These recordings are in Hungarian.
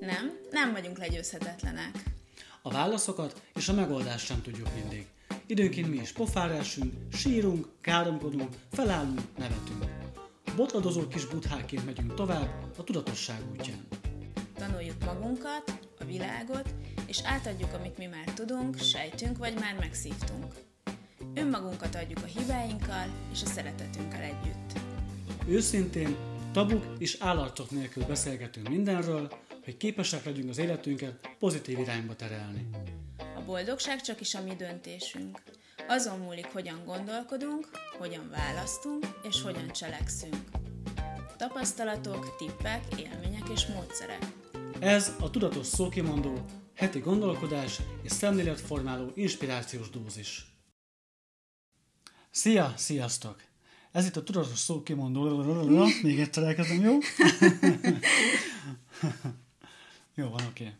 Nem, nem vagyunk legyőzhetetlenek. A válaszokat és a megoldást sem tudjuk mindig. Időnként mi is pofára esünk, sírunk, káromkodunk, felállunk, nevetünk. Botladozó kis butháként megyünk tovább a tudatosság útján. Tanuljuk magunkat, a világot, és átadjuk, amit mi már tudunk, sejtünk, vagy már megszívtunk. Önmagunkat adjuk a hibáinkkal és a szeretetünkkel együtt. Őszintén, tabuk és állarcok nélkül beszélgetünk mindenről, hogy képesek legyünk az életünket pozitív irányba terelni. A boldogság csak is a mi döntésünk. Azon múlik, hogyan gondolkodunk, hogyan választunk és hogyan cselekszünk. Tapasztalatok, tippek, élmények és módszerek. Ez a Tudatos Szókimondó, heti gondolkodás és szemléletformáló inspirációs dózis. Szia, sziasztok! Ez itt a Tudatos Szókimondó, még egyszer elkezdem, jó? jó, van, oké. Okay.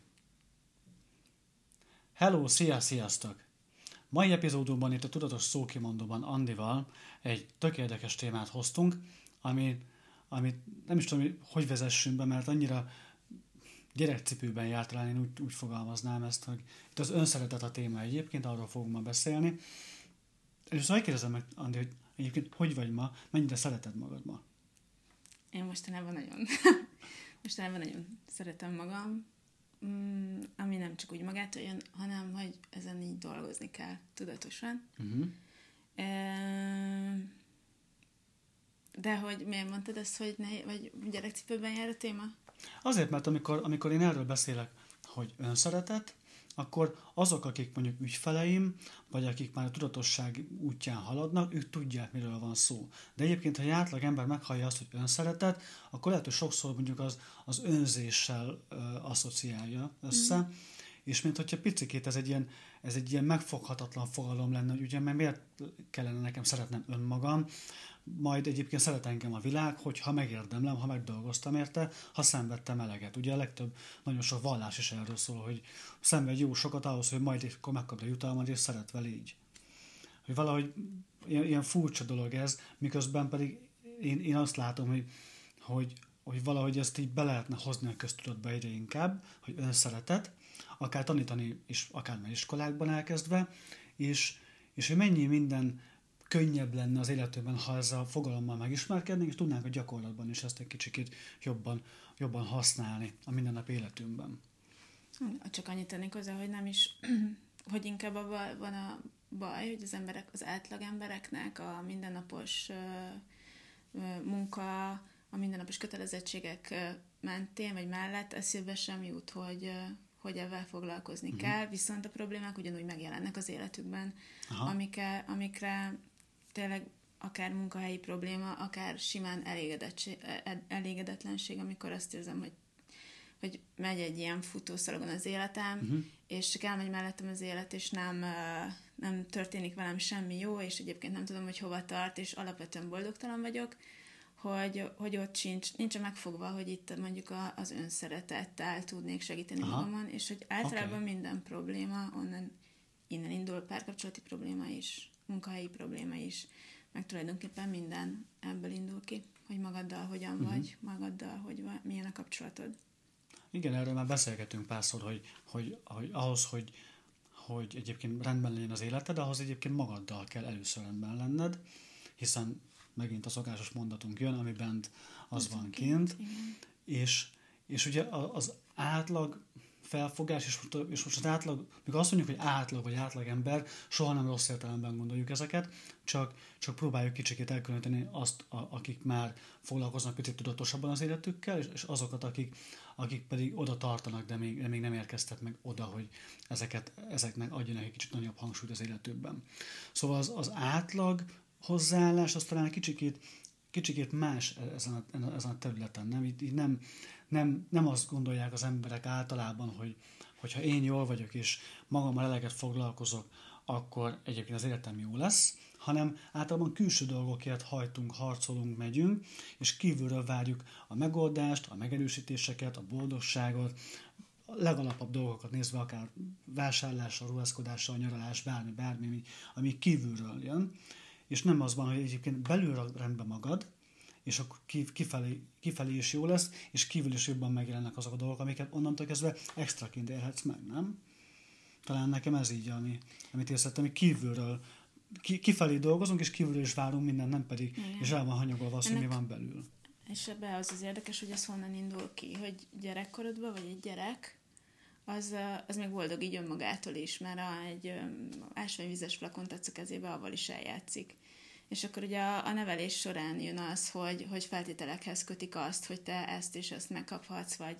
Hello, szia, sziasztok! Mai epizódunkban itt a Tudatos Szókimondóban Andival egy tök érdekes témát hoztunk, ami, amit nem is tudom, hogy, vezessünk be, mert annyira gyerekcipőben járt rá, én úgy, úgy fogalmaznám ezt, hogy itt az önszeretet a téma egyébként, arról fogunk ma beszélni. És szóval meg, Andi, hogy egyébként hogy vagy ma, mennyire szereted magad ma? Én mostanában nagyon, mostanában nagyon szeretem magam, mm, ami nem csak úgy magától jön, hanem hogy ezen így dolgozni kell tudatosan. Uh-huh. De hogy miért mondtad ezt, hogy ne, vagy gyerekcipőben jár a téma? Azért, mert amikor, amikor én erről beszélek, hogy önszeretet, akkor azok, akik mondjuk ügyfeleim, vagy akik már a tudatosság útján haladnak, ők tudják, miről van szó. De egyébként, ha egy átlag ember meghallja azt, hogy önszeretet, akkor lehet, hogy sokszor mondjuk az, az önzéssel ö, asszociálja össze, mm. és mint hogyha picikét ez egy ilyen, ez egy ilyen megfoghatatlan fogalom lenne, hogy ugye mert miért kellene nekem szeretnem önmagam, majd egyébként szeret engem a világ, hogy ha megérdemlem, ha megdolgoztam érte, ha szenvedtem eleget. Ugye a legtöbb, nagyon sok vallás is erről szól, hogy szenvedj jó sokat ahhoz, hogy majd akkor megkapd a jutalmat, és szeretve így. Hogy valahogy ilyen, ilyen furcsa dolog ez, miközben pedig én, én azt látom, hogy, hogy, hogy valahogy ezt így be lehetne hozni a köztudatba egyre inkább, hogy önszeretet, akár tanítani is, akár már iskolákban elkezdve, és, és hogy mennyi minden könnyebb lenne az életünkben, ha ezzel a fogalommal megismerkednénk, és tudnánk a gyakorlatban is ezt egy kicsit jobban, jobban használni a mindennapi életünkben. Csak annyit tennék hozzá, hogy nem is, hogy inkább abban van a baj, hogy az emberek, az átlag embereknek a mindennapos munka, a mindennapos kötelezettségek mentén vagy mellett eszébe sem jut, hogy, hogy ebben foglalkozni uh-huh. kell, viszont a problémák ugyanúgy megjelennek az életükben, amikre, amikre tényleg akár munkahelyi probléma, akár simán elégedetlenség, amikor azt érzem, hogy, hogy megy egy ilyen futószalagon az életem, uh-huh. és csak elmegy mellettem az élet, és nem, nem történik velem semmi jó, és egyébként nem tudom, hogy hova tart, és alapvetően boldogtalan vagyok, hogy, hogy ott sincs, nincs megfogva, hogy itt mondjuk a, az önszeretettel tudnék segíteni Aha. magamon, és hogy általában okay. minden probléma onnan innen indul, párkapcsolati probléma is, munkahelyi probléma is, meg tulajdonképpen minden ebből indul ki, hogy magaddal hogyan uh-huh. vagy, magaddal hogy van, milyen a kapcsolatod. Igen, erről már beszélgetünk párszor, hogy, hogy, hogy ahhoz, hogy, hogy egyébként rendben legyen az életed, ahhoz egyébként magaddal kell először rendben lenned, hiszen megint a szokásos mondatunk jön, ami bent az, az van kint, kint és, és ugye az átlag felfogás, és most, és most az átlag, mikor azt mondjuk, hogy átlag vagy átlagember, soha nem rossz értelemben gondoljuk ezeket, csak, csak próbáljuk kicsikét elkülöníteni azt, a, akik már foglalkoznak picit tudatosabban az életükkel, és, és azokat, akik, akik pedig oda tartanak, de még, de még nem érkeztek meg oda, hogy ezeket, ezeknek adjanak egy kicsit nagyobb hangsúlyt az életükben. Szóval az, az átlag hozzáállás az talán kicsikét, kicsikét más ezen a, ezen a területen. Nem? Így, így nem, nem, nem azt gondolják az emberek általában, hogy hogyha én jól vagyok, és magammal eleget foglalkozok, akkor egyébként az életem jó lesz, hanem általában külső dolgokért hajtunk, harcolunk, megyünk, és kívülről várjuk a megoldást, a megerősítéseket, a boldogságot, a legalapabb dolgokat nézve, akár vásárlásra, ruházkodásra, nyaralás, bármi, bármi, ami kívülről jön, és nem az van, hogy egyébként belülről rendben magad, és akkor kifelé, kifelé is jó lesz, és kívül is jobban megjelennek azok a dolgok, amiket onnantól kezdve extraként élhetsz meg, nem? Talán nekem ez így, ami, amit érzettem, hogy kívülről ki, kifelé dolgozunk, és kívülről is várunk mindent, nem pedig, Igen. és el van hanyagolva az, hogy mi van belül. És ebbe az az érdekes, hogy ez honnan indul ki, hogy gyerekkorodban, vagy egy gyerek, az, az még boldog így önmagától is, mert a, egy ásványvizes flakont adsz a kezébe, avval is eljátszik. És akkor ugye a, a nevelés során jön az, hogy, hogy feltételekhez kötik azt, hogy te ezt és ezt megkaphatsz, vagy,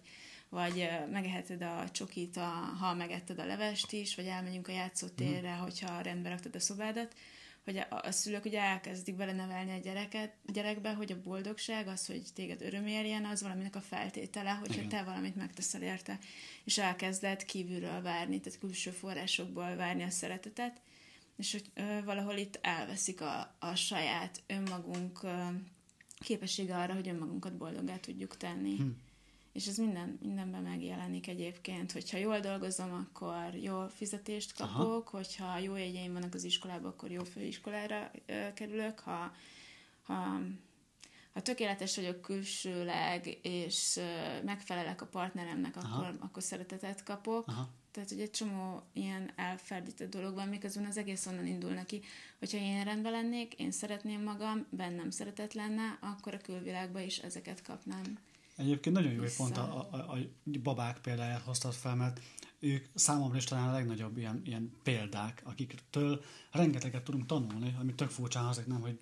vagy megeheted a csokit, a, ha megetted a levest is, vagy elmegyünk a játszótérre, mm. hogyha rendbe raktad a szobádat, hogy a, a szülők ugye elkezdik belenevelni a gyereket, gyerekbe, hogy a boldogság, az, hogy téged öröm érjen, az valaminek a feltétele, hogyha Igen. te valamit megteszel érte, és elkezded kívülről várni, tehát külső forrásokból várni a szeretetet, és hogy ö, valahol itt elveszik a, a saját önmagunk ö, képessége arra, hogy önmagunkat boldoggá tudjuk tenni. Hm. És ez minden, mindenben megjelenik egyébként. Hogyha jól dolgozom, akkor jó fizetést kapok, Aha. hogyha jó jegyeim vannak az iskolában, akkor jó főiskolára ö, kerülök, ha, ha ha tökéletes vagyok külsőleg, és megfelelek a partneremnek, akkor, akkor szeretetet kapok. Aha. Tehát, hogy egy csomó ilyen elferdített dolog van, miközben az egész onnan indul neki. Hogyha én rendben lennék, én szeretném magam, bennem szeretet lenne, akkor a külvilágban is ezeket kapnám. Egyébként nagyon jó, hogy pont a, a, a babák példáját hoztad fel, mert ők számomra is talán a legnagyobb ilyen, ilyen példák, akiktől rengeteget tudunk tanulni, ami tök furcsán azért nem, hogy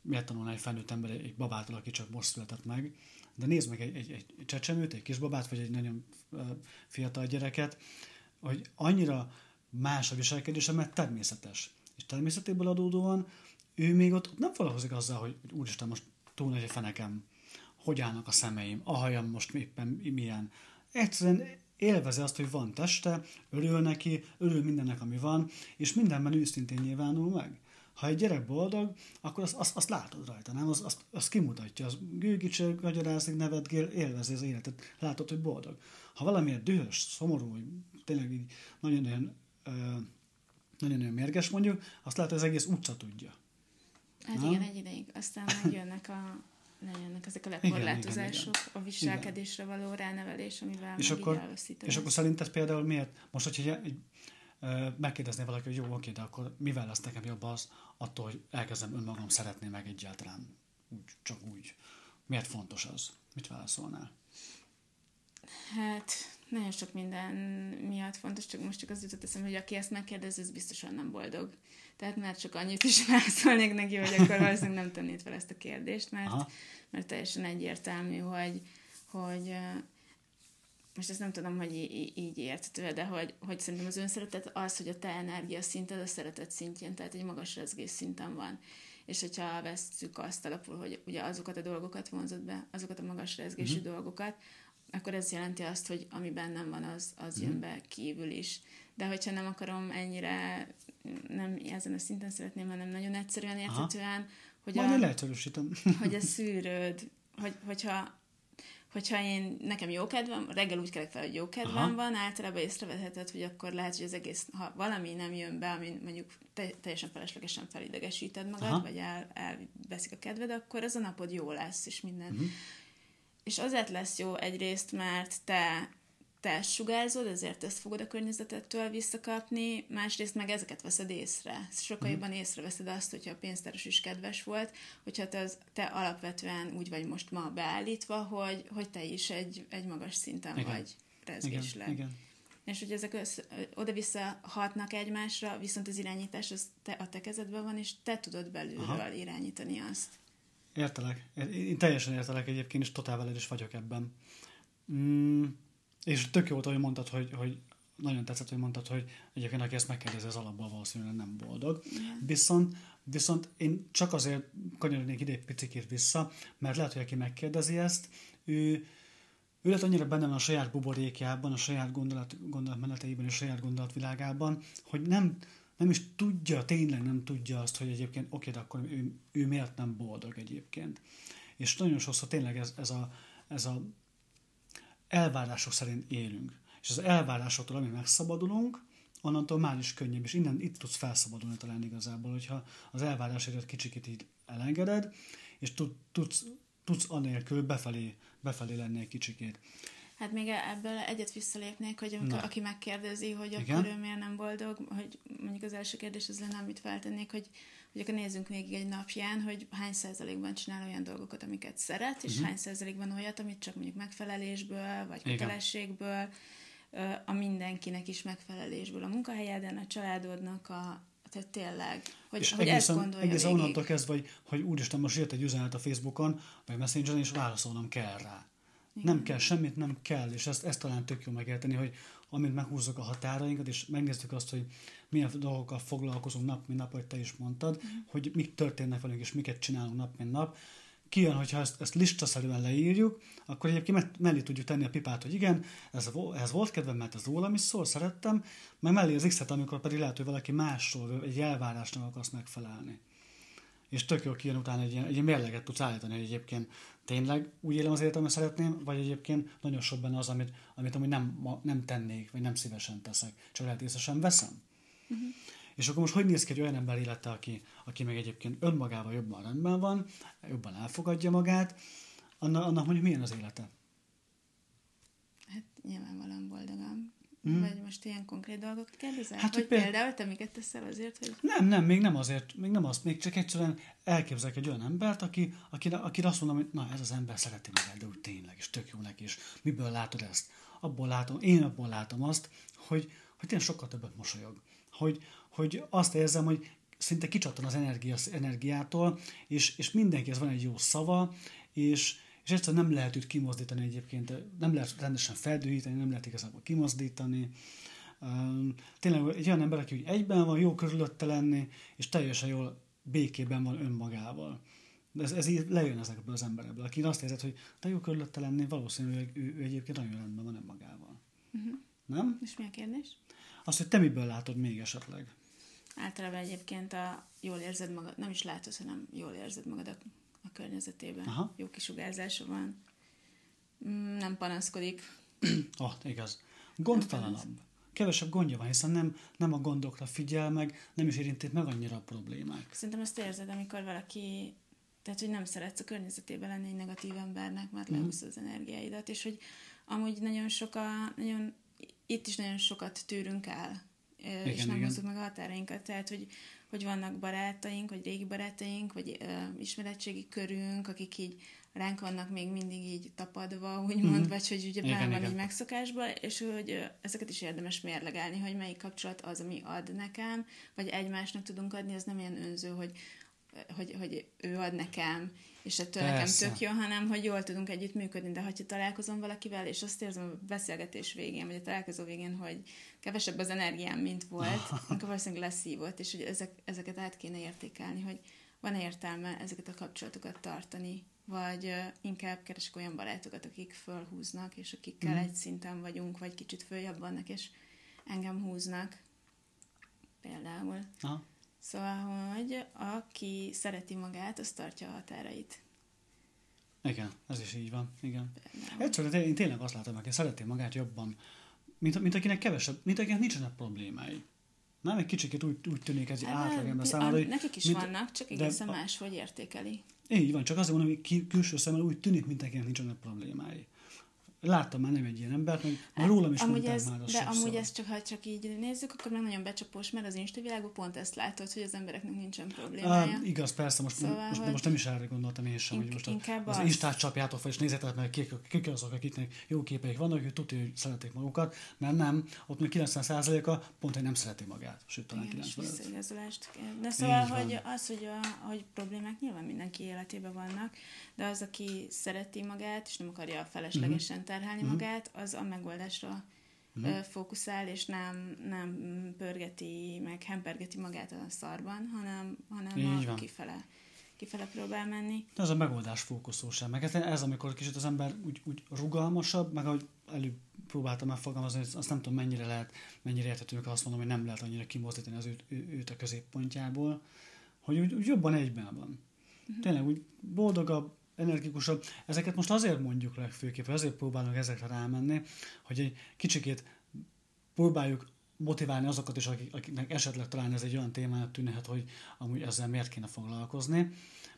miért tanulna egy felnőtt ember egy babától, aki csak most született meg, de nézd meg egy, egy, egy csecsemőt, egy kisbabát, vagy egy nagyon fiatal gyereket, hogy annyira más a viselkedése, mert természetes. És természetéből adódóan ő még ott, ott nem foglalkozik azzal, hogy, úristen, most túl nagy a fenekem, hogy állnak a szemeim, a hajam most éppen milyen. Egyszerűen élvezi azt, hogy van teste, örül neki, örül mindennek, ami van, és mindenben őszintén nyilvánul meg. Ha egy gyerek boldog, akkor azt, azt, azt látod rajta, nem? Azt, azt, azt kimutatja, az gőgicső, magyarázik, nevetgél, élvezi az életet, látod, hogy boldog. Ha valamiért dühös, szomorú, tényleg így nagyon-nagyon nagyon-nagyon mérges mondjuk, azt lehet, hogy az egész utca tudja. Hát Na? igen, egy ideig. Aztán megjönnek a jönnek ezek a lekorlátozások, igen, igen, igen. a viselkedésre igen. való ránevelés, amivel és akkor, És akkor szerinted például miért? Most, hogyha egy, megkérdezné valaki, hogy jó, oké, de akkor mivel lesz nekem jobb az attól, hogy elkezdem önmagam szeretni meg egyáltalán úgy, csak úgy. Miért fontos az? Mit válaszolnál? Hát nagyon sok minden miatt fontos, csak most csak az jutott eszembe, hogy aki ezt megkérdez, az biztosan nem boldog. Tehát már csak annyit is válaszolnék neki, hogy akkor valószínűleg nem tennéd fel ezt a kérdést, mert, mert teljesen egyértelmű, hogy, hogy most ezt nem tudom, hogy így, így érthető, de hogy, hogy szerintem az önszeretet az, hogy a te energia szinted a szeretet szintjén, tehát egy magas rezgés szinten van. És hogyha vesszük azt alapul, hogy ugye azokat a dolgokat vonzott be, azokat a magas rezgésű uh-huh. dolgokat, akkor ez jelenti azt, hogy ami bennem van, az, az jön mhm. be kívül is. De hogyha nem akarom ennyire, nem ezen a szinten szeretném, hanem nagyon egyszerűen, érthetően, hogy Majd a, hogy a szűrőd, hogy, hogyha hogyha én, nekem jó kedvem, reggel úgy kelek fel, hogy jó kedvem Aha. van, általában észreveheted, hogy akkor lehet, hogy az egész, ha valami nem jön be, ami mondjuk te, teljesen feleslegesen felidegesíted magad, Aha. vagy el, elveszik a kedved, akkor az a napod jó lesz, és minden. Uh-huh és azért lesz jó egyrészt, mert te, te sugárzod, ezért ezt fogod a környezetettől visszakapni, másrészt meg ezeket veszed észre. Sokkal mhm. jobban észreveszed azt, hogyha a pénztáros is kedves volt, hogyha te, az, te alapvetően úgy vagy most ma beállítva, hogy, hogy te is egy, egy magas szinten igen. vagy rezgésleg. Igen, igen. És hogy ezek össze, oda-vissza hatnak egymásra, viszont az irányítás az te, a te kezedben van, és te tudod belülről Aha. irányítani azt. Értelek. Én teljesen értelek egyébként, és totál veled is vagyok ebben. Mm, és tök jó volt, hogy mondtad, hogy, hogy nagyon tetszett, hogy mondtad, hogy egyébként aki ezt megkérdezi, az alapból valószínűleg nem boldog. Viszont, viszont én csak azért kanyarodnék ide egy picit vissza, mert lehet, hogy aki megkérdezi ezt, ő, ő lehet annyira benne van a saját buborékjában, a saját gondolat, gondolatmeneteiben, a saját gondolatvilágában, hogy nem, nem is tudja, tényleg nem tudja azt, hogy egyébként oké, de akkor ő, ő miért nem boldog egyébként. És nagyon sokszor tényleg ez, ez, a, ez a elvárások szerint élünk. És az elvárásoktól, ami megszabadulunk, onnantól már is könnyebb, és innen itt tudsz felszabadulni talán igazából, hogyha az elvárásaidat kicsikét így elengeded, és tud, tudsz tudsz anélkül befelé, befelé lenni egy kicsikét. Hát még ebből egyet visszalépnék, hogy amikor, aki megkérdezi, hogy Igen? akkor ő miért nem boldog, hogy mondjuk az első kérdés az lenne, amit feltennék, hogy, hogy akkor nézzünk még egy napján, hogy hány százalékban csinál olyan dolgokat, amiket szeret, és uh-huh. hány százalékban olyat, amit csak mondjuk megfelelésből, vagy kötelességből, a mindenkinek is megfelelésből, a munkahelyeden, a családodnak, a, tehát tényleg, hogy, és hogy egészen, ezt gondolja egészen onnantól kezdve, hogy, hogy úristen, most jött egy üzenet a Facebookon, vagy Messengeren, és válaszolnom kell rá. Igen. Nem kell, semmit nem kell, és ezt, ezt talán tök jó megérteni, hogy amint meghúzzuk a határainkat, és megnézzük azt, hogy milyen dolgokkal foglalkozunk nap, mint nap, hogy te is mondtad, mm. hogy mik történnek velünk, és miket csinálunk nap, mint nap, kijön, hogyha ezt, ezt listaszerűen leírjuk, akkor egyébként mellé tudjuk tenni a pipát, hogy igen, ez, ez volt kedvem, mert ez rólam is szól, szerettem, meg mellé az x amikor pedig lehet, hogy valaki másról, egy elvárásnak akarsz megfelelni. És tök jó kijön utána egy ilyen, egy ilyen mérleget tudsz állítani, hogy egyébként tényleg úgy élem az életemet, szeretném, vagy egyébként nagyon sok benne az, amit, amit amúgy nem, nem tennék, vagy nem szívesen teszek, csak lehet észre sem veszem. Uh-huh. És akkor most hogy néz ki egy olyan ember élete, aki, aki meg egyébként önmagával jobban rendben van, jobban elfogadja magát, annak, annak mondjuk milyen az élete? Hát nyilvánvalóan boldogan. Hmm. Vagy most ilyen konkrét dolgokat kérdezel? Hát, hogy például, például te miket teszel azért, hogy... Nem, nem, még nem azért, még nem azt, még csak egyszerűen elképzelek egy olyan embert, aki, aki, aki azt mondom, hogy na ez az ember szereti magát, de úgy tényleg, és tök jó neki, és miből látod ezt? Abból látom, én abból látom azt, hogy, hogy tényleg sokkal többet mosolyog. Hogy, hogy azt érzem, hogy szinte kicsattan az energia, energiától, és, és mindenkihez van egy jó szava, és, és egyszerűen nem lehet őt kimozdítani egyébként, nem lehet rendesen feldühíteni, nem lehet igazából kimozdítani. Tényleg egy olyan ember, aki egyben van, jó körülötte lenni, és teljesen jól békében van önmagával. De ez, ez így lejön ezekből az emberekből, aki azt érzed, hogy te jó körülötte lenni, valószínűleg ő, ő egyébként nagyon rendben van önmagával. Uh-huh. Nem? És mi a kérdés? Azt, hogy te miből látod még esetleg? Általában egyébként a jól érzed magad, nem is látod, hanem jól érzed magad a, a környezetében. Aha. Jó kisugárzása van. Mm, nem panaszkodik. ah, igaz. Gondtalanabb. Kevesebb gondja van, hiszen nem, nem a gondokra figyel meg, nem is érinti meg annyira a problémák. Szerintem ezt érzed, amikor valaki tehát, hogy nem szeretsz a környezetében lenni egy negatív embernek, mert lehúzza az energiáidat, és hogy amúgy nagyon soka, nagyon, itt is nagyon sokat tűrünk el igen, és nem hozzuk meg a határainkat. Tehát, hogy, hogy vannak barátaink, vagy régi barátaink, vagy uh, ismeretségi körünk, akik így ránk vannak még mindig így tapadva, úgymond, mm. vagy hogy ugye benne van így megszokásba, és hogy uh, ezeket is érdemes mérlegelni, hogy melyik kapcsolat az, ami ad nekem, vagy egymásnak tudunk adni, az nem ilyen önző, hogy hogy, hogy ő ad nekem, és ettől Persze. nekem tök jó, hanem hogy jól tudunk együtt működni, de ha találkozom valakivel, és azt érzem a beszélgetés végén, vagy a találkozó végén, hogy kevesebb az energiám, mint volt, akkor valószínűleg leszívott, és hogy ezek, ezeket át kéne értékelni, hogy van értelme ezeket a kapcsolatokat tartani, vagy inkább keresek olyan barátokat, akik fölhúznak, és akikkel mm. egy szinten vagyunk, vagy kicsit följebb vannak, és engem húznak. Például. Aha. Szóval, hogy aki szereti magát, az tartja a határait. Igen, ez is így van, igen. Egyszerűen én tényleg azt látom, aki szereti magát jobban, mint, mint akinek kevesebb, mint akinek nincsenek problémái. Nem, egy kicsit úgy, úgy tűnik ez átlagember számára, hogy... Nekik is mint, vannak, csak egészen máshogy értékeli. Így van, csak azért mondom, hogy külső szemmel úgy tűnik, mint akinek nincsenek problémái láttam már nem egy ilyen embert, meg már rólam is amúgy ez, már De sokszor. amúgy ezt csak, ha csak így nézzük, akkor meg nagyon becsapós, mert az Insta világban pont ezt látod, hogy az embereknek nincsen problémája. Á, igaz, persze, most, szóval, most, most, nem is erre gondoltam én sem, hogy most inkább az, az Instát csapjátok fel, és nézzétek meg, kik, kik azok, akiknek jó képeik vannak, hogy tudja, hogy szeretik magukat, mert nem, ott még 90%-a pont, hogy nem szereti magát, sőt, talán 90 De szóval, hogy az, hogy, a, hogy problémák nyilván mindenki életében vannak, de az, aki szereti magát, és nem akarja feleslegesen uh-huh. Terhelni uh-huh. magát, az a megoldásra uh-huh. fókuszál, és nem, nem pörgeti, meg hempergeti magát a szarban, hanem, hanem Így a van. kifele kifele próbál menni. De ez a megoldás fókuszóság, meg ez, amikor kicsit az ember úgy, úgy rugalmasabb, meg ahogy előbb próbáltam megfogalmazni, azt nem tudom mennyire lehet, mennyire érthető, azt mondom, hogy nem lehet annyira kimozdítani az őt, őt a középpontjából, hogy úgy, úgy jobban egyben van. Uh-huh. Tényleg úgy boldogabb, energikusabb. Ezeket most azért mondjuk legfőképp, azért próbálunk ezekre rámenni, hogy egy kicsikét próbáljuk motiválni azokat is, akik, akiknek esetleg talán ez egy olyan témának tűnhet, hogy amúgy ezzel miért kéne foglalkozni,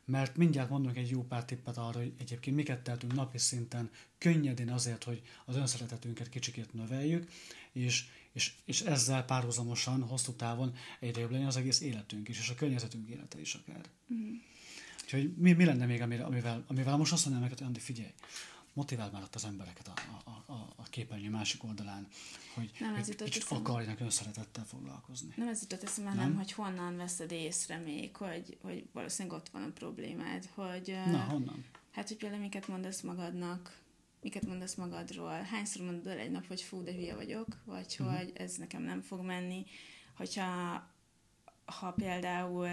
mert mindjárt mondunk egy jó pár tippet arra, hogy egyébként miket tehetünk napi szinten könnyedén azért, hogy az önszeretetünket kicsikét növeljük, és, és, és ezzel párhuzamosan, hosszú távon egyre jobb legyen az egész életünk is, és a környezetünk élete is akár. Mm. Úgyhogy mi, mi lenne még, amivel, amivel most azt mondanám neked, Andi, figyelj, motiváld már ott az embereket a, a, a, a képernyő másik oldalán, hogy, nem hogy kicsit akarjanak önszeretettel foglalkozni. Nem ez jutott eszembe, hanem hogy honnan veszed észre még, hogy, hogy valószínűleg ott van a problémád, hogy... Na, honnan? Hát, hogy például miket mondasz magadnak, miket mondasz magadról, hányszor mondod el egy nap, hogy fú, de hülye vagyok, vagy uh-huh. hogy ez nekem nem fog menni, hogyha ha például,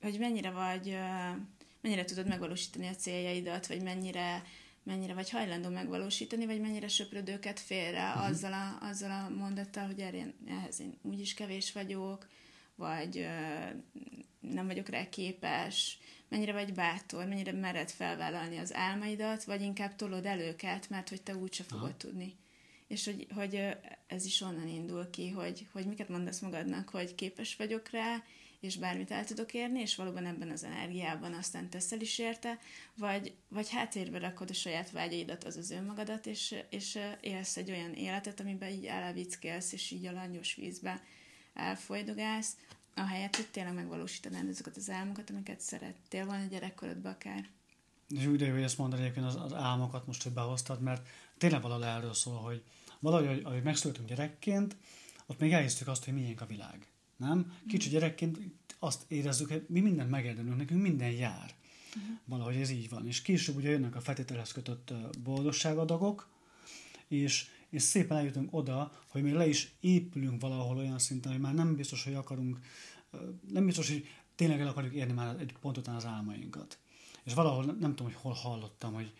hogy mennyire vagy, mennyire tudod megvalósítani a céljaidat, vagy mennyire mennyire vagy hajlandó megvalósítani, vagy mennyire söpröd őket félre uh-huh. azzal, a, azzal a mondattal, hogy erre, ehhez én úgyis kevés vagyok, vagy ö, nem vagyok rá képes, mennyire vagy bátor, mennyire mered felvállalni az álmaidat, vagy inkább tolod el őket, mert hogy te úgyse fogod Aha. tudni. És hogy, hogy ez is onnan indul ki, hogy, hogy miket mondasz magadnak, hogy képes vagyok rá, és bármit el tudok érni, és valóban ebben az energiában aztán teszel is érte, vagy, vagy háttérbe rakod a saját vágyaidat, az az önmagadat, és, és élsz egy olyan életet, amiben így elvickélsz, és így a langyos vízbe elfolydogálsz, ahelyett, hogy tényleg megvalósítanád azokat az álmokat, amiket szerettél volna gyerekkorodban akár. És úgy hogy ezt mondani egyébként az, az álmokat most, hogy behoztad, mert tényleg valahol erről szól, hogy valahogy, ahogy megszületünk gyerekként, ott még elhisztük azt, hogy miénk a világ. Nem? Kicsi gyerekként azt érezzük, hogy mi mindent megérdemlünk, nekünk minden jár. Uh-huh. Valahogy ez így van. És később ugye jönnek a feltételhez kötött boldogságadagok, és, és szépen eljutunk oda, hogy még le is épülünk valahol olyan szinten, hogy már nem biztos, hogy akarunk, nem biztos, hogy tényleg el akarjuk érni már egy pont után az álmainkat. És valahol nem tudom, hogy hol hallottam, hogy,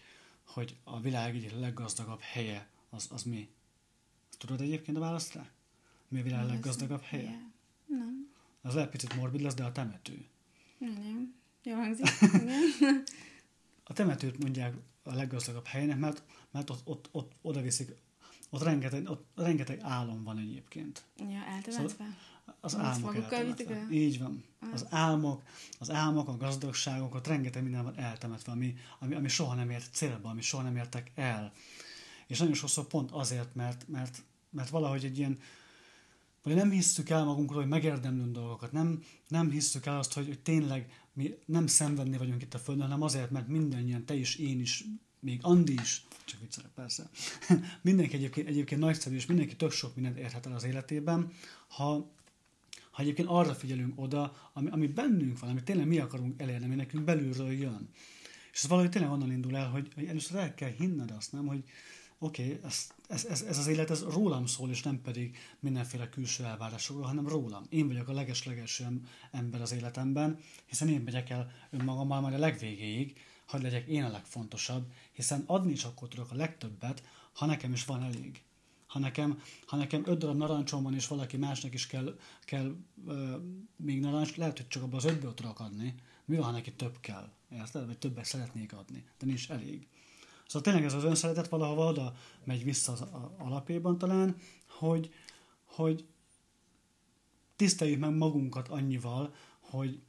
hogy a világ egyik leggazdagabb helye az, az mi. Tudod egyébként a választ rá? Mi a világ leggazdagabb helye? helye? Az lehet picit morbid lesz, de a temető. Nem. Jó hangzik. a temetőt mondják a leggazdagabb helynek, mert, mert ott, ott, ott oda viszik, ott rengeteg, ott rengeteg álom van egyébként. Ja, eltemetve? Szóval az álmok eltemetve. Így van. Ah. Az álmok, az álmok, a gazdagságok, ott rengeteg minden van eltemetve, ami, ami, ami soha nem ért célba, ami soha nem értek el. És nagyon sokszor pont azért, mert, mert, mert valahogy egy ilyen, vagy nem hisztük el magunkról, hogy megérdemlünk dolgokat, nem, nem hisztük el azt, hogy, hogy tényleg mi nem szenvedni vagyunk itt a Földön, hanem azért, mert mindannyian, te is, én is, még Andi is, csak viccelek persze, mindenki egyébként, egyébként nagyszerű, és mindenki tök sok mindent érhet el az életében, ha, ha egyébként arra figyelünk oda, ami, ami bennünk van, amit tényleg mi akarunk elérni, ami nekünk belülről jön. És ez valahogy tényleg onnan indul el, hogy, hogy először el kell hinned azt, nem, hogy, oké, okay, ez, ez, ez, ez az élet ez rólam szól, és nem pedig mindenféle külső elvárásokról, hanem rólam. Én vagyok a leges-leges ember az életemben, hiszen én megyek el önmagammal majd a legvégéig, hogy legyek én a legfontosabb, hiszen adni is akkor tudok a legtöbbet, ha nekem is van elég. Ha nekem, ha nekem öt darab narancsom van, és valaki másnak is kell, kell uh, még narancs, lehet, hogy csak abban az ötből tudok adni. Mi van, ha neki több kell? Érted? Vagy többet szeretnék adni, de nincs elég. Szóval tényleg ez az önszeretet valahova oda megy vissza az alapjában talán, hogy, hogy tiszteljük meg magunkat annyival, hogy,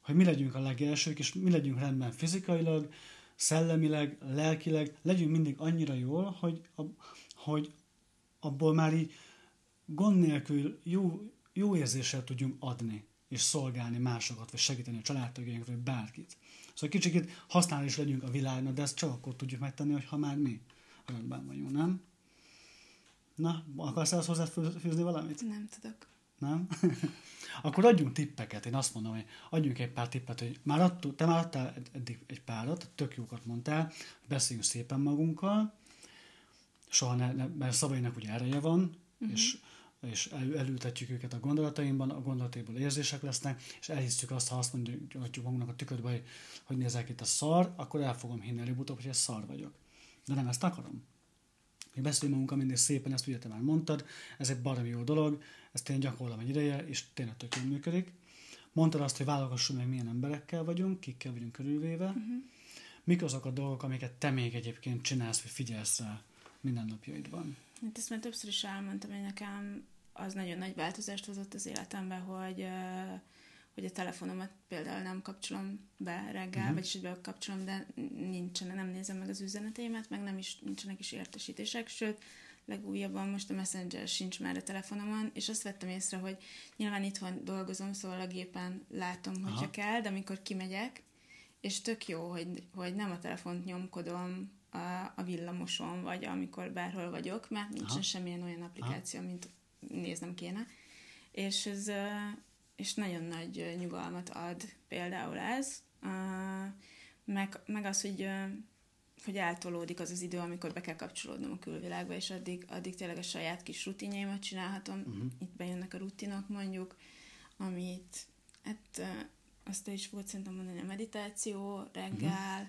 hogy mi legyünk a legelsők, és mi legyünk rendben fizikailag, szellemileg, lelkileg, legyünk mindig annyira jól, hogy, hogy abból már így gond nélkül jó, jó érzéssel tudjunk adni, és szolgálni másokat, vagy segíteni a családtagjainkra, vagy bárkit. Szóval kicsit használni is legyünk a világnak, de ezt csak akkor tudjuk megtenni, hogy ha már mi rendben vagyunk, nem? Na, akarsz ezt hozzáfűzni valamit? Nem tudok. Nem? akkor adjunk tippeket. Én azt mondom, hogy adjunk egy pár tippet, hogy már adtál, te már adtál eddig egy párat, tök jókat mondtál, beszéljünk szépen magunkkal, soha ne, ne mert szavainak ugye ereje van, uh-huh. és és el, elültetjük őket a gondolataimban, a gondolataiból érzések lesznek, és elhisztük azt, ha azt mondjuk magunknak a tükörbe, hogy, hogy nézek itt a szar, akkor el fogom hinni előbb-utóbb, hogy ez szar vagyok. De nem ezt akarom. Mi beszélünk magunkkal mindig szépen, ezt ugye te már mondtad, ez egy baromi jó dolog, ezt én gyakorlom egy ideje, és tényleg tök jól működik. Mondtad azt, hogy válogassunk meg, milyen emberekkel vagyunk, kikkel vagyunk körülvéve. Uh-huh. Mik azok a dolgok, amiket te még egyébként csinálsz, vagy figyelsz rá mindennapjaidban? Hát ezt már többször is elmondtam, hogy nekem az nagyon nagy változást hozott az életembe, hogy, hogy a telefonomat például nem kapcsolom be reggel, uh-huh. vagyis hogy kapcsolom, de nincsen, nem nézem meg az üzeneteimet, meg nem is nincsenek is értesítések, sőt, legújabban most a Messenger sincs már a telefonomon, és azt vettem észre, hogy nyilván itthon dolgozom, szóval a gépen látom, hogyha Aha. kell, de amikor kimegyek, és tök jó, hogy, hogy nem a telefont nyomkodom a, a villamoson, vagy amikor bárhol vagyok, mert nincsen Aha. semmilyen olyan applikáció, Aha. mint néznem kéne. És ez és nagyon nagy nyugalmat ad például ez, meg, meg az, hogy hogy eltolódik az az idő, amikor be kell kapcsolódnom a külvilágba, és addig, addig tényleg a saját kis rutinjaimat csinálhatom. Uh-huh. Itt bejönnek a rutinok mondjuk, amit, hát azt is volt szerintem mondani, a meditáció reggel, uh-huh.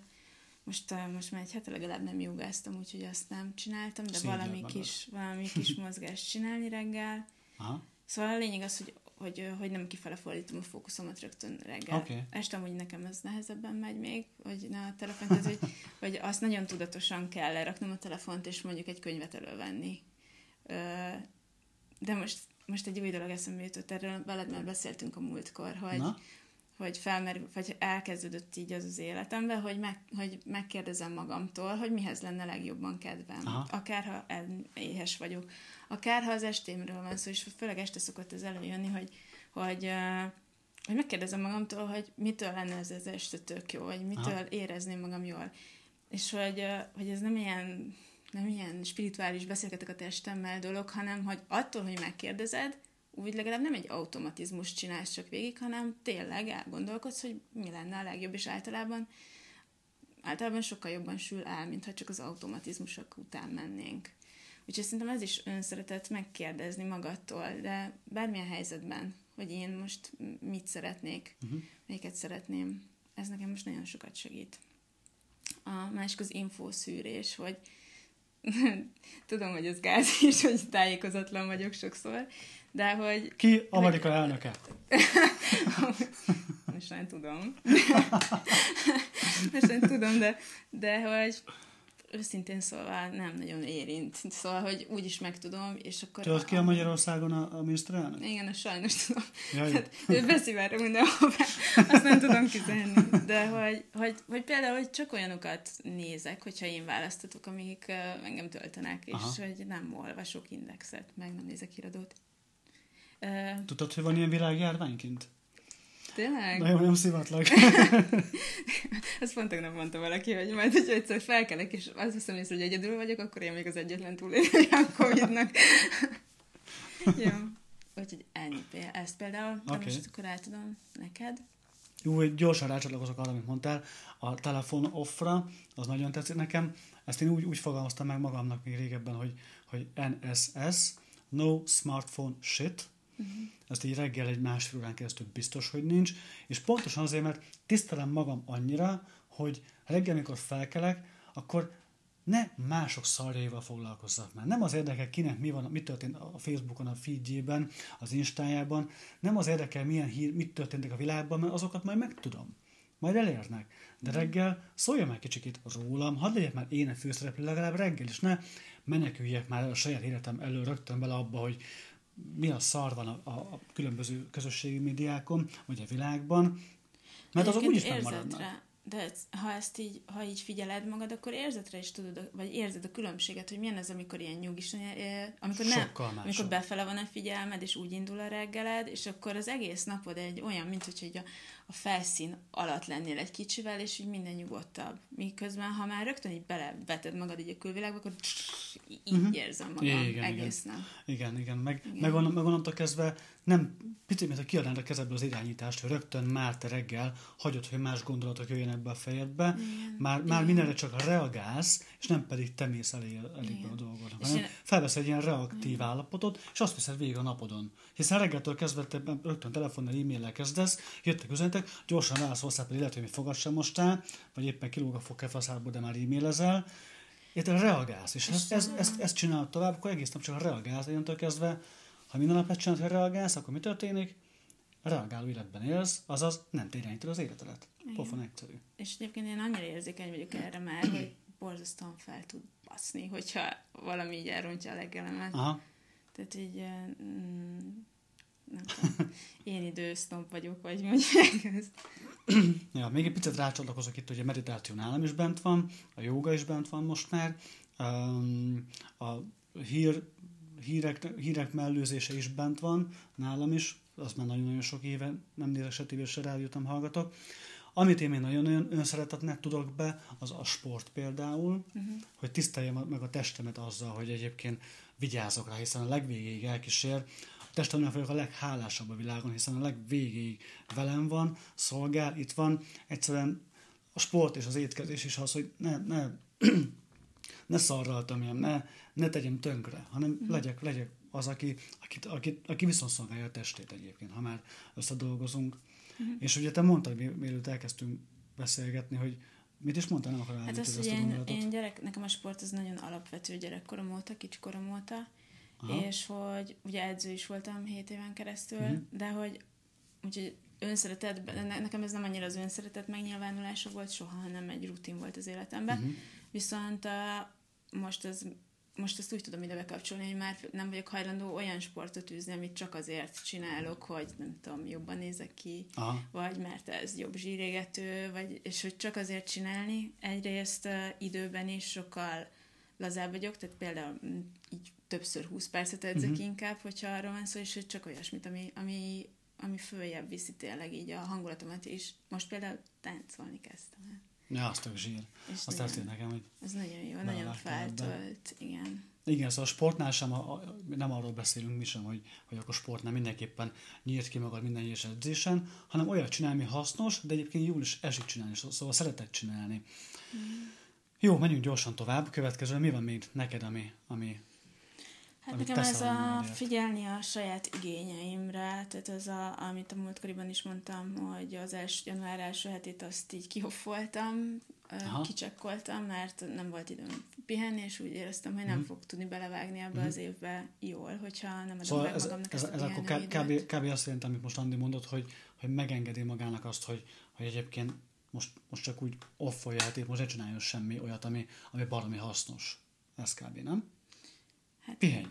Most, most már egy hete legalább nem jogáztam, úgyhogy azt nem csináltam, de Szépen valami kis, valami kis mozgást csinálni reggel. Aha. Szóval a lényeg az, hogy hogy, hogy nem kifele fordítom a fókuszomat rögtön reggel. Okay. Este amúgy nekem ez nehezebben megy még, hogy ne a telefont, tehát, hogy, hogy azt nagyon tudatosan kell leraknom a telefont, és mondjuk egy könyvet elővenni. De most, most egy új dolog eszembe jutott, erről veled már beszéltünk a múltkor, hogy, Na? Hogy felmerül, vagy elkezdődött így az az életemben, hogy, meg, hogy megkérdezem magamtól, hogy mihez lenne legjobban kedvem. Aha. Akár ha éhes vagyok, akár ha az estémről van szó, és főleg este szokott ez előjönni, hogy, hogy, hogy megkérdezem magamtól, hogy mitől lenne ez az este tök jó, vagy mitől Aha. érezném magam jól. És hogy, hogy ez nem ilyen, nem ilyen spirituális beszélgetek a testemmel dolog, hanem hogy attól, hogy megkérdezed, úgy legalább nem egy automatizmus csinálsz csak végig, hanem tényleg elgondolkodsz, hogy mi lenne a legjobb, és általában általában sokkal jobban sül el, mintha csak az automatizmusok után mennénk. Úgyhogy szerintem ez is önszeretet megkérdezni magadtól, de bármilyen helyzetben, hogy én most mit szeretnék, uh-huh. melyiket szeretném, ez nekem most nagyon sokat segít. A másik az infószűrés, hogy tudom, hogy ez gáz is, hogy tájékozatlan vagyok sokszor, de hogy... Ki Amerika de... elnöke? most nem tudom. most nem tudom, de, de hogy őszintén szóval nem nagyon érint. Szóval, hogy úgy is megtudom, és akkor... Tudod ki a Magyarországon a, a miniszterelnök? Igen, a sajnos tudom. Jaj. Hát, ő beszivárra mindenhova, azt nem tudom kizenni. De hogy, hogy, hogy például, hogy csak olyanokat nézek, hogyha én választatok, amik engem töltenek, és Aha. hogy nem olvasok indexet, meg nem nézek iradót. Tudod, hogy van ilyen világjárványkint? Tényleg? Nagyon nem szivatlak. Ezt pont tegnap mondta valaki, hogy majd, hogyha egyszer felkelek, és azt hiszem észre, hogy egyedül vagyok, akkor én még az egyetlen túlélője a Covid-nak. Jó. Úgyhogy ennyi. Ezt például, okay. most akkor átadom neked. Jó, gyorsan rácsatlakozok arra, amit mondtál, a telefon offra, az nagyon tetszik nekem. Ezt én úgy, úgy fogalmaztam meg magamnak még régebben, hogy, hogy NSS, No Smartphone Shit, Uh-huh. Ezt így reggel egy másfél órán keresztül biztos, hogy nincs. És pontosan azért, mert tisztelem magam annyira, hogy reggel, amikor felkelek, akkor ne mások szarjaival foglalkozzak már. Nem az érdekel, kinek mi van, mi történt a Facebookon, a feedjében, az Instájában, nem az érdekel, milyen hír, mit történtek a világban, mert azokat majd megtudom. Majd elérnek. De mhm. reggel szólja már kicsikét rólam, hadd legyek már én a főszereplő legalább reggel, és ne meneküljek már a saját életem elő rögtön bele abba, hogy mi a szar van a, a különböző közösségi médiákon, vagy a világban, mert azok úgyis nem maradnak. De ha ezt így, ha így figyeled magad, akkor érzetre is tudod, vagy érzed a különbséget, hogy milyen ez, amikor ilyen nyugis, amikor nem, amikor befele van a figyelmed, és úgy indul a reggeled, és akkor az egész napod egy olyan, mint hogy a, a felszín alatt lennél egy kicsivel, és így minden nyugodtabb. Miközben, ha már rögtön így beleveted magad így a külvilágba, akkor így uh-huh. érzem magam igen, egész igen. nap. Igen, igen. Meg, igen. meg, meg onnantól kezdve nem, picit, mint a kiadnád a kezedből az irányítást, hogy rögtön már te reggel hagyod, hogy más gondolatok jöjjenek be a fejedbe, igen. már, igen. már mindenre csak reagálsz, és nem pedig te mész elé, elég a dolgoknak. Hanem felvesz egy ilyen reaktív igen. állapotot, és azt viszed végig a napodon. Hiszen reggeltől kezdve te rögtön telefonnal, e-maillel kezdesz, jöttek üzenetek, gyorsan rász hozzá, pedig lehet, hogy még fogad sem mostál, vagy éppen kilóg a fogkefaszából, de már e-mailezel, Érted, reagálsz, és, és ezt, ezt, ezt, ezt csinálod tovább, akkor egész nap csak reagálsz, ilyentől kezdve, ha minden nap csinálod, hogy reagálsz, akkor mi történik? Reagáló életben élsz, azaz nem térjányítod az életedet. Pofon egyszerű. És egyébként én annyira érzékeny vagyok erre már, hogy borzasztóan fel tud baszni, hogyha valami így elrontja a leggelemet. Aha. Tehát így mm, nem tudom, én idősztomp vagyok, vagy mondják ezt. ja, még egy picit rácsatlakozok itt, hogy a meditáció nálam is bent van, a joga is bent van most már, a hír, hírek, hírek mellőzése is bent van nálam is, az már nagyon-nagyon sok éve nem nézek se tévés, se rádiót, hallgatok. Amit én még nagyon-nagyon önszeretetnek tudok be, az a sport például, uh-huh. hogy tiszteljem meg a testemet azzal, hogy egyébként vigyázok rá, hiszen a legvégéig elkísér. A testemnek vagyok a leghálásabb a világon, hiszen a legvégéig velem van, szolgál, itt van. Egyszerűen a sport és az étkezés is az, hogy ne, ne, ne szarraltam ne, ne tegyem tönkre, hanem uh-huh. legyek, legyek az, aki, aki, aki, aki viszont szolgálja a testét egyébként, ha már összedolgozunk. Uh-huh. És ugye te mondtad, mielőtt elkezdtünk beszélgetni, hogy mit is mondtál, nem akarom Hát az, hogy én, én gyerek, nekem a sport az nagyon alapvető gyerekkorom óta, kicskorom óta, Aha. és hogy ugye edző is voltam 7 éven keresztül, uh-huh. de hogy úgyhogy önszeretet, nekem ez nem annyira az önszeretet megnyilvánulása volt soha, hanem egy rutin volt az életemben. Uh-huh. Viszont uh, most ez most ezt úgy tudom ide bekapcsolni, hogy már nem vagyok hajlandó olyan sportot űzni, amit csak azért csinálok, hogy nem tudom, jobban nézek ki, Aha. vagy mert ez jobb zsírégető, vagy, és hogy csak azért csinálni. Egyrészt uh, időben is sokkal lazább vagyok, tehát például mm, így többször 20 percet edzek uh-huh. inkább, hogyha arról van szó, és hogy csak olyasmit, ami, ami, ami följebb viszi tényleg így a hangulatomat is. Most például táncolni kezdtem. Ja, azt tök zsír. És azt nagyon, nekem, hogy... Ez nagyon jó, nagyon feltölt, igen. Igen, szóval a sportnál sem, a, a, nem arról beszélünk mi sem, hogy, hogy akkor sportnál mindenképpen nyírt ki magad minden egyes edzésen, hanem olyat csinálni, ami hasznos, de egyébként jól is esik csinálni, szóval szeretett csinálni. Mm. Jó, menjünk gyorsan tovább. Következő, mi van még neked, ami, ami Hát nekem ez a figyelni a saját igényeimre, tehát ez a, amit a múltkoriban is mondtam, hogy az els, január első hetét azt így kihoffoltam, Aha. kicsekkoltam, mert nem volt időm pihenni, és úgy éreztem, hogy nem mm. fog tudni belevágni ebbe mm. az évbe jól, hogyha nem adom szóval meg ez, magamnak ez, ezt ez, ez akkor kb, kb. azt jelenti, amit most Andi mondott, hogy, hogy megengedi magának azt, hogy, hogy egyébként most, most csak úgy offolja, hát most ne csináljon semmi olyat, ami, ami baromi hasznos. Ez kb. nem? Hát, Pihenj.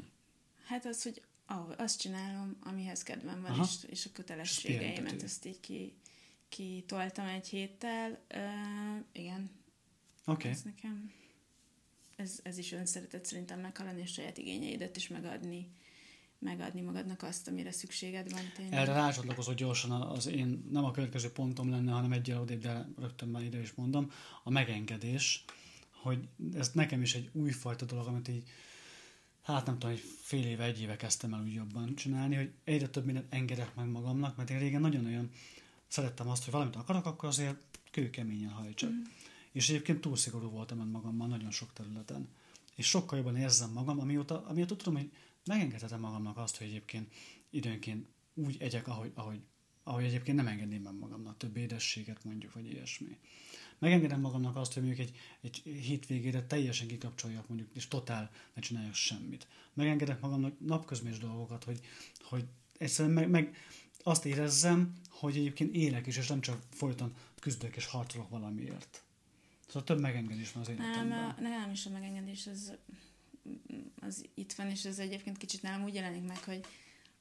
Hát az, hogy ah, azt csinálom, amihez kedvem van, és, és a kötelességeimet ezt így ki, kitoltam egy héttel. Uh, igen. Oké. Okay. Ez nekem, ez, ez is önszeretet szerintem meghallani, és saját igényeidet is megadni megadni magadnak azt, amire szükséged van tényleg. Erre rácsatlakozó gyorsan az én, nem a következő pontom lenne, hanem egyel odébb, de rögtön már ide is mondom, a megengedés, hogy ez nekem is egy újfajta dolog, amit így hát nem tudom, hogy fél éve, egy éve kezdtem el úgy jobban csinálni, hogy egyre több mindent engedek meg magamnak, mert én régen nagyon olyan szerettem azt, hogy valamit akarok, akkor azért kőkeményen hajtsak. Mm. És egyébként túl szigorú voltam magammal nagyon sok területen. És sokkal jobban érzem magam, amióta, amióta tudom, hogy megengedhetem magamnak azt, hogy egyébként időnként úgy egyek, ahogy, ahogy, ahogy egyébként nem engedném meg magamnak több édességet mondjuk, vagy ilyesmi megengedem magamnak azt, hogy mondjuk egy, egy hétvégére teljesen kikapcsoljak mondjuk, és totál ne csináljak semmit. Megengedek magamnak napközben is dolgokat, hogy, hogy egyszerűen meg, meg azt érezzem, hogy egyébként élek is, és nem csak folyton küzdök és harcolok valamiért. Szóval több megengedés van az életemben. Nem, nem is a megengedés, az, az itt van, és ez egyébként kicsit nálam úgy jelenik meg, hogy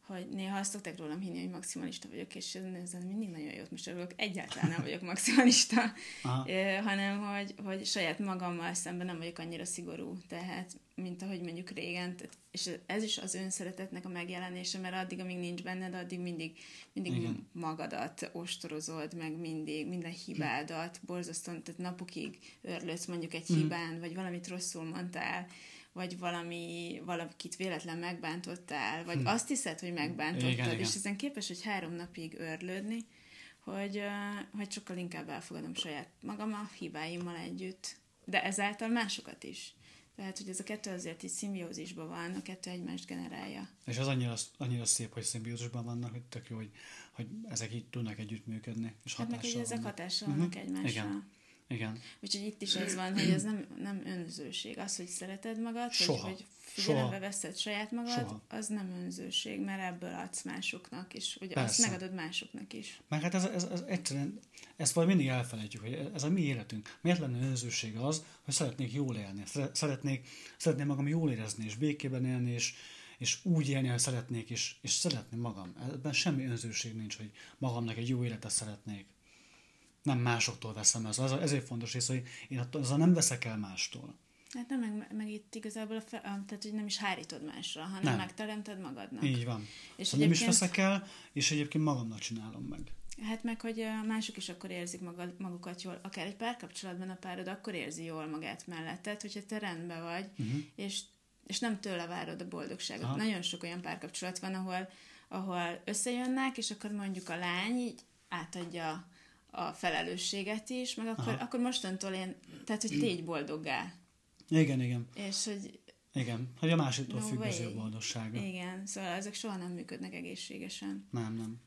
hogy néha azt szokták rólam hinni, hogy maximalista vagyok, és ezen mindig nagyon jót mosolygok. Egyáltalán nem vagyok maximalista, eh, hanem hogy, hogy saját magammal szemben nem vagyok annyira szigorú, tehát mint ahogy mondjuk régen, tehát, és ez is az önszeretetnek a megjelenése, mert addig, amíg nincs benned, addig mindig, mindig Igen. magadat ostorozod, meg mindig, minden hibádat, borzasztóan, tehát napokig örlődsz mondjuk egy mm. hibán, vagy valamit rosszul mondtál, vagy valami, valakit véletlen megbántottál, vagy hm. azt hiszed, hogy megbántottad, igen, és igen. ezen képes, hogy három napig örlődni, hogy, hogy sokkal inkább elfogadom saját magam a hibáimmal együtt, de ezáltal másokat is. Tehát, hogy ez a kettő azért így szimbiózisban van, a kettő egymást generálja. És az annyira, annyira szép, hogy szimbiózisban vannak, hogy tök jó, hogy, hogy ezek így tudnak együttműködni, és hatással Hát meg, hogy ezek hatással vannak uh-huh. egymással. Igen. Igen. Úgyhogy itt is ez van, hogy ez nem, nem önzőség. Az, hogy szereted magad, Soha. hogy, hogy figyelembe Soha. veszed saját magad, Soha. az nem önzőség, mert ebből adsz másoknak, és hogy Persze. azt megadod másoknak is. Meg hát ez, ez, ez egyszerűen, ezt majd mindig elfelejtjük, hogy ez a mi életünk. Miért lenne önzőség az, hogy szeretnék jól élni, szeretnék, szeretném magam jól érezni, és békében élni, és, és úgy élni, hogy szeretnék, és, és szeretni magam. Ebben semmi önzőség nincs, hogy magamnak egy jó életet szeretnék. Nem másoktól veszem ez. ez ezért fontos rész, hogy én azzal nem veszek el mástól. Hát nem, meg, meg itt igazából, a fe, tehát hogy nem is hárítod másra, hanem nem. megteremted magadnak. Így van. És szóval nem is veszek el, és egyébként magamnak csinálom meg. Hát meg, hogy mások is akkor érzik magad, magukat jól, akár egy párkapcsolatban a párod akkor érzi jól magát melletted, hogyha te rendben vagy, uh-huh. és, és nem tőle várod a boldogságot. Aha. Nagyon sok olyan párkapcsolat van, ahol, ahol összejönnek, és akkor mondjuk a lány így átadja a felelősséget is, meg akkor, akkor mostantól én, tehát, hogy tégy boldoggá. Igen, igen. És hogy... Igen, hogy a másiktól no függ az ő boldogsága. Igen, szóval ezek soha nem működnek egészségesen. Nem, nem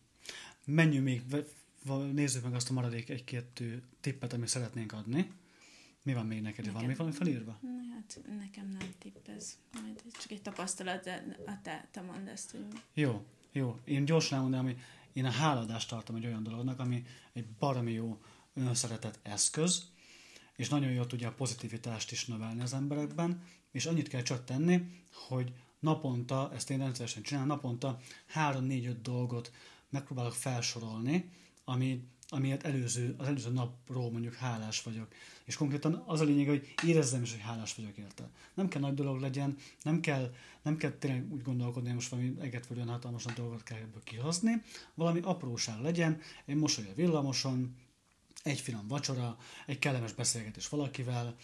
menjünk még, nézzük meg azt a maradék egy-kettő tippet, amit szeretnénk adni. Mi van még neked? Nekem, van még valami felírva? Hát nekem nem tipp ez. Majd csak egy tapasztalat, de a te, te mondd ezt, hogy... Jó, jó. Én gyorsan elmondom, hogy én a háladást tartom egy olyan dolognak, ami egy baromi jó önszeretett eszköz, és nagyon jól tudja a pozitivitást is növelni az emberekben, és annyit kell csak tenni, hogy naponta, ezt én rendszeresen csinálom, naponta 3-4-5 dolgot megpróbálok felsorolni, ami, amiért előző, az előző napról mondjuk hálás vagyok. És konkrétan az a lényeg, hogy érezzem is, hogy hálás vagyok érte. Nem kell nagy dolog legyen, nem kell, nem kell tényleg úgy gondolkodni, hogy most valami egetverően hatalmasan dolgot kell ebből kihozni, valami apróság legyen, egy mosoly a villamoson, egy finom vacsora, egy kellemes beszélgetés valakivel,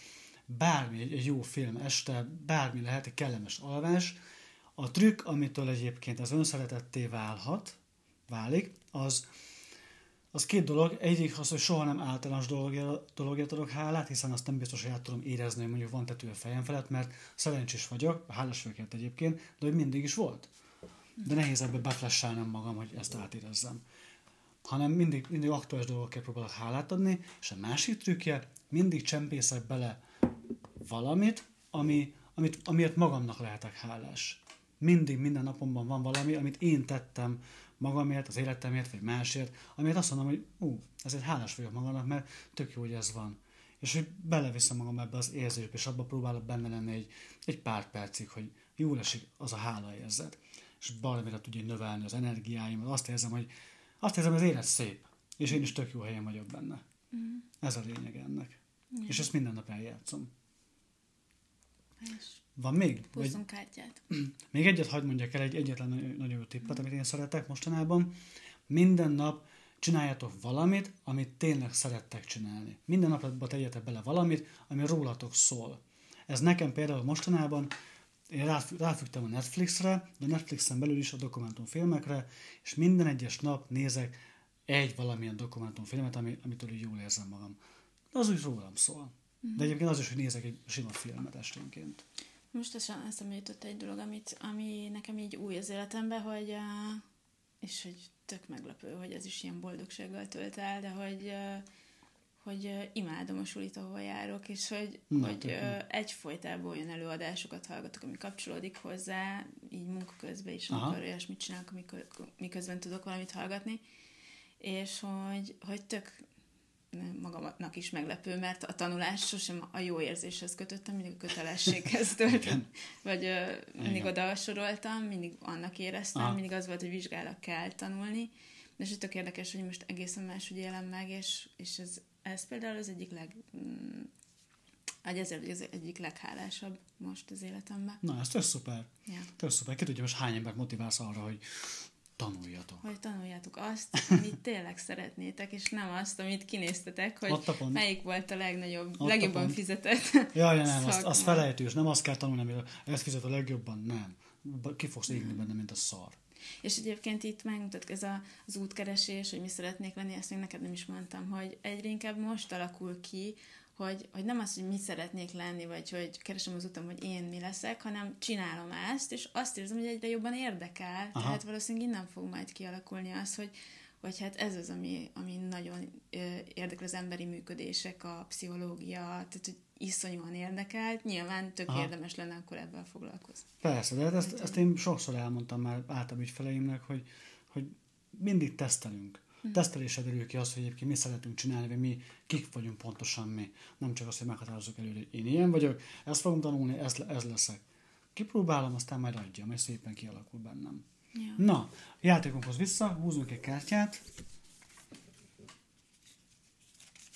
bármi, egy jó film este, bármi lehet, egy kellemes alvás. A trükk, amitől egyébként az önszeretetté válhat, válik, az, az két dolog. Egyik az, hogy soha nem általános dologért, dologért adok hálát, hiszen azt nem biztos, hogy át tudom érezni, hogy mondjuk van tető a fejem felett, mert szerencsés vagyok, hálás vagyok egyébként, de hogy mindig is volt. De nehéz ebbe beflesselnem magam, hogy ezt átérezzem. Hanem mindig, mindig aktuális dolgokért próbálok hálát adni, és a másik trükkje, mindig csempészek bele valamit, ami, amit, amiért magamnak lehetek hálás. Mindig, minden napomban van valami, amit én tettem magamért, az életemért, vagy másért, amiért azt mondom, hogy ú, ezért hálás vagyok magamnak, mert tök jó, hogy ez van. És hogy beleviszem magam ebbe az érzésbe, és abba próbálok benne lenni egy, egy pár percig, hogy jól esik az a hála érzet. És valamire tudja növelni az energiáimat, azt érzem, hogy azt érzem, hogy az élet szép, és én is tök jó helyen vagyok benne. Mm. Ez a lényeg ennek. Mm. És ezt minden nap eljátszom. És van még? Húzzunk kártyát. Még egyet hagyd mondjak el, egy egyetlen nagyon jó tippet, amit én szeretek mostanában. Minden nap csináljatok valamit, amit tényleg szerettek csinálni. Minden napban tegyetek bele valamit, ami rólatok szól. Ez nekem például mostanában, én ráfügtem a Netflixre, de Netflixen belül is a dokumentumfilmekre, és minden egyes nap nézek egy valamilyen dokumentumfilmet, ami, amitől jól érzem magam. De az úgy rólam szól. De egyébként az is, hogy nézek egy sima filmet esténként. Most eszembe jutott egy dolog, amit, ami nekem így új az életemben, hogy és hogy tök meglepő, hogy ez is ilyen boldogsággal tölt el, de hogy hogy imádom a sulit, ahol járok, és hogy, Na, hogy egyfolytában olyan előadásokat hallgatok, ami kapcsolódik hozzá, így munka közben is, Aha. amikor olyasmit csinálok, amikor, miközben tudok valamit hallgatni, és hogy, hogy tök magamnak is meglepő, mert a tanulás sosem a jó érzéshez kötöttem, mindig a kötelességhez töltöm, vagy uh, mindig Igen. oda soroltam, mindig annak éreztem, Aha. mindig az volt, hogy vizsgálak kell tanulni, és tök érdekes, hogy most egészen máshogy élem meg, és, és ez, ez például az egyik leg... Mm, ezért az egyik leghálásabb most az életemben. Na, ez tök szuper. Ja. Tök szuper. Ki tudja, most hány embert motiválsz arra, hogy tanuljatok. Hogy tanuljátok azt, amit tényleg szeretnétek, és nem azt, amit kinéztetek, hogy melyik volt a legnagyobb, Ott legjobban a fizetett Jaj, ja, nem, azt, azt felejtős, nem azt kell tanulni, amire ezt fizet a legjobban, nem. Ki fogsz égni benne, mint a szar. És egyébként itt megmutat ez a, az útkeresés, hogy mi szeretnék lenni, ezt még neked nem is mondtam, hogy egyre inkább most alakul ki, hogy, hogy nem az, hogy mit szeretnék lenni, vagy hogy keresem az utam, hogy én mi leszek, hanem csinálom ezt, és azt érzem, hogy egyre jobban érdekel. Aha. Tehát valószínűleg innen fog majd kialakulni az, hogy, hogy hát ez az, ami, ami nagyon érdekel az emberi működések, a pszichológia, tehát hogy iszonyúan érdekelt, nyilván tök Aha. érdemes lenne akkor ebben foglalkozni. Persze, de hát ezt, ezt én sokszor elmondtam már általában ügyfeleimnek, hogy, hogy mindig tesztelünk. Mm. Tesztelésre derül ki az, hogy egyébként mi szeretünk csinálni, vagy mi kik vagyunk pontosan mi. Nem csak az, hogy meghatározzuk előre, hogy én ilyen vagyok, ezt fogom tanulni, ez, ez leszek. kipróbálom, aztán majd adjam, majd szépen kialakul bennem. Ja. Na, játékunkhoz vissza, húzunk egy kártyát.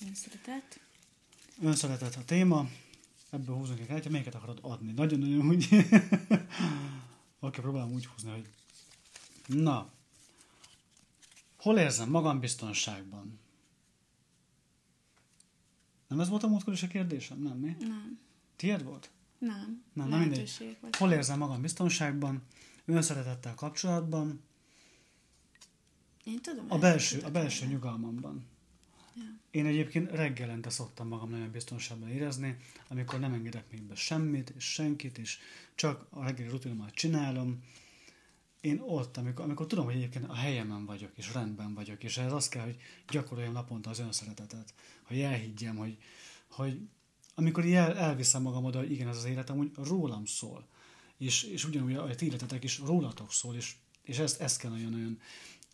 Önszeretet. Önszeretet a téma. Ebből húzunk egy kártyát. Melyiket akarod adni? Nagyon-nagyon úgy... Oké, próbálom úgy húzni, hogy... Na. Hol érzem magam biztonságban? Nem ez volt a múltkor is a kérdésem? Nem, mi? Nem. Tiéd volt? Nem. Nem, nem mindegy. Hol érzem magam biztonságban? Önszeretettel kapcsolatban? Én tudom. A belső, a belső nyugalmamban. Ja. Én egyébként reggelente szoktam magam nagyon biztonságban érezni, amikor nem engedek még be semmit, és senkit, és csak a reggeli rutinomat csinálom. Én ott, amikor, amikor tudom, hogy egyébként a helyemen vagyok, és rendben vagyok, és ehhez az kell, hogy gyakoroljam naponta az önszeretetet, hogy elhiggyem, hogy, hogy amikor el, elviszem magam oda, hogy igen, ez az életem úgy rólam szól, és, és ugyanúgy a ti életetek is rólatok szól, és, és ezt, ezt kell nagyon-nagyon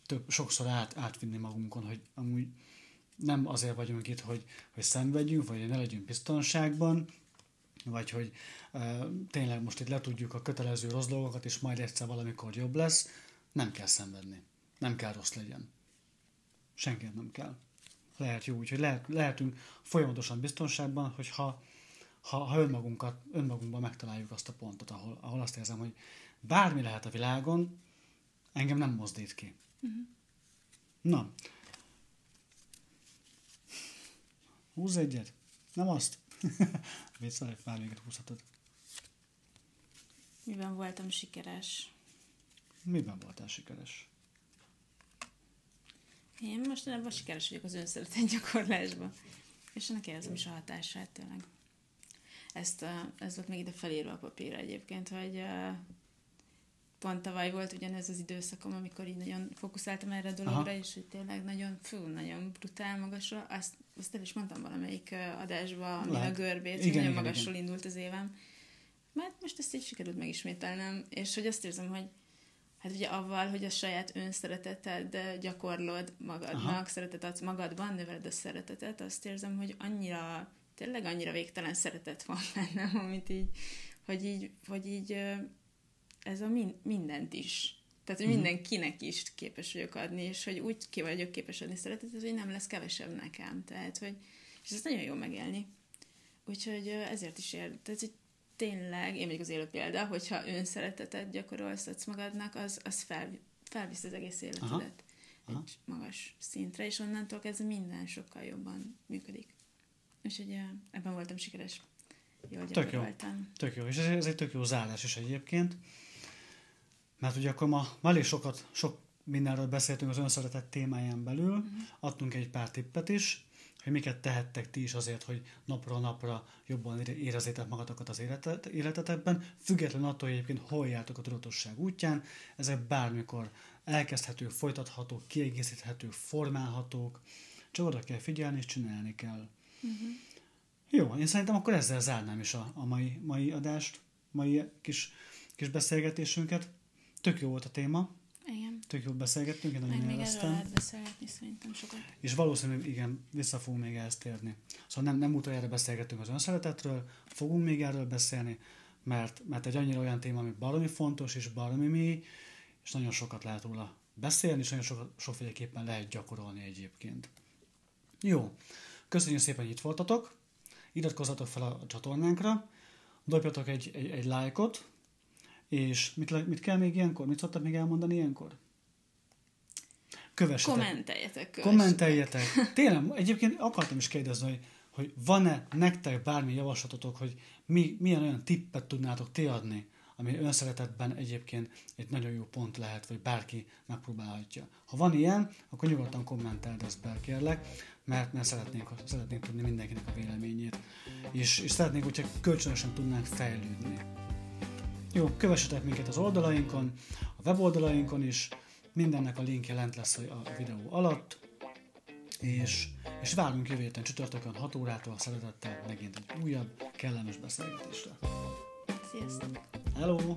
több, sokszor át, átvinni magunkon, hogy amúgy nem azért vagyunk itt, hogy, hogy szenvedjünk, vagy hogy ne legyünk biztonságban, vagy hogy e, tényleg most itt letudjuk a kötelező rossz dolgokat, és majd egyszer valamikor jobb lesz, nem kell szenvedni. Nem kell rossz legyen. Senkinek nem kell. Lehet jó, úgyhogy lehet, lehetünk folyamatosan biztonságban, hogyha ha, ha önmagunkat, önmagunkban megtaláljuk azt a pontot, ahol, ahol azt érzem, hogy bármi lehet a világon, engem nem mozdít ki. Uh-huh. Na, Húzz egyet. Nem azt. Vissza pár véget húzhatod. Miben voltam sikeres? Miben voltál sikeres? Én most ebben sikeres vagyok az önszeretet gyakorlásban. És ennek érzem is a hatását tényleg. Ezt, ez volt még ide felírva a papírra egyébként, hogy pont tavaly volt ugyanez az időszakom, amikor így nagyon fókuszáltam erre a dologra, Aha. és hogy tényleg nagyon, fú, nagyon brutál magasra. Azt, azt el is mondtam valamelyik adásba, ami a görbét, hogy nagyon igen, magasról igen. indult az évem. Mert most ezt így sikerült megismételnem, és hogy azt érzem, hogy hát ugye avval, hogy a saját önszereteted gyakorlod magadnak, Aha. szeretet adsz magadban, növeled a szeretetet, azt érzem, hogy annyira, tényleg annyira végtelen szeretet van bennem, amit így, hogy így, hogy így ez a min- mindent is. Tehát, hogy uh-huh. mindenkinek is képes vagyok adni, és hogy úgy ki vagyok képes adni szeretetet, hogy nem lesz kevesebb nekem. Tehát, hogy, és ez nagyon jó megélni. Úgyhogy ezért is ér, tehát, hogy tényleg, én vagyok az élő példa, hogyha önszeretetet gyakorolsz adsz magadnak, az, az fel, felvisz az egész életedet Aha. Aha. egy magas szintre, és onnantól kezdve minden sokkal jobban működik. Úgyhogy ebben voltam sikeres. Jól tök jó. Tök jó. És ez, ez egy tök jó zárás is egyébként. Mert ugye akkor ma, ma elég sokat, sok mindenről beszéltünk az önszeretet témáján belül, uh-huh. adtunk egy pár tippet is, hogy miket tehettek ti is azért, hogy napról napra jobban érezzétek magatokat az életet, életetekben, független attól, hogy egyébként hol jártok a tudatosság útján, ezek bármikor elkezdhetők, folytathatók, kiegészíthetők, formálhatók, csak oda kell figyelni és csinálni kell. Uh-huh. Jó, én szerintem akkor ezzel zárnám is a, a mai, mai adást, mai kis, kis beszélgetésünket. Tök jó volt a téma. Igen. Tök jó beszélgettünk, én nagyon Meg még erről beszélgetni szerintem sokat. És valószínűleg igen, vissza fogunk még ehhez térni. Szóval nem, nem utoljára beszélgettünk az önszeretetről, fogunk még erről beszélni, mert, mert egy annyira olyan téma, ami baromi fontos és baromi mély, és nagyon sokat lehet róla beszélni, és nagyon sok, sokféleképpen lehet gyakorolni egyébként. Jó, köszönjük szépen, hogy itt voltatok, iratkozzatok fel a csatornánkra, dobjatok egy, egy, egy lájkot, és mit, mit kell még ilyenkor? Mit szoktak még elmondani ilyenkor? Kövessetek. Kommenteljetek. Kövessetek. Kommenteljetek. Tényleg, egyébként akartam is kérdezni, hogy, hogy van-e nektek bármi javaslatotok, hogy mi, milyen olyan tippet tudnátok ti adni, ami önszeretetben egyébként egy nagyon jó pont lehet, vagy bárki megpróbálhatja. Ha van ilyen, akkor nyugodtan kommenteld ezt be, kérlek, mert, mert szeretnénk, szeretnénk tudni mindenkinek a véleményét. És, és szeretnénk, hogyha kölcsönösen tudnánk fejlődni. Jó, kövessetek minket az oldalainkon, a weboldalainkon is, mindennek a linkje lent lesz a videó alatt, és, és várunk jövő héten csütörtökön 6 órától szeretettel megint egy újabb, kellemes beszélgetésre. Sziasztok! Hello!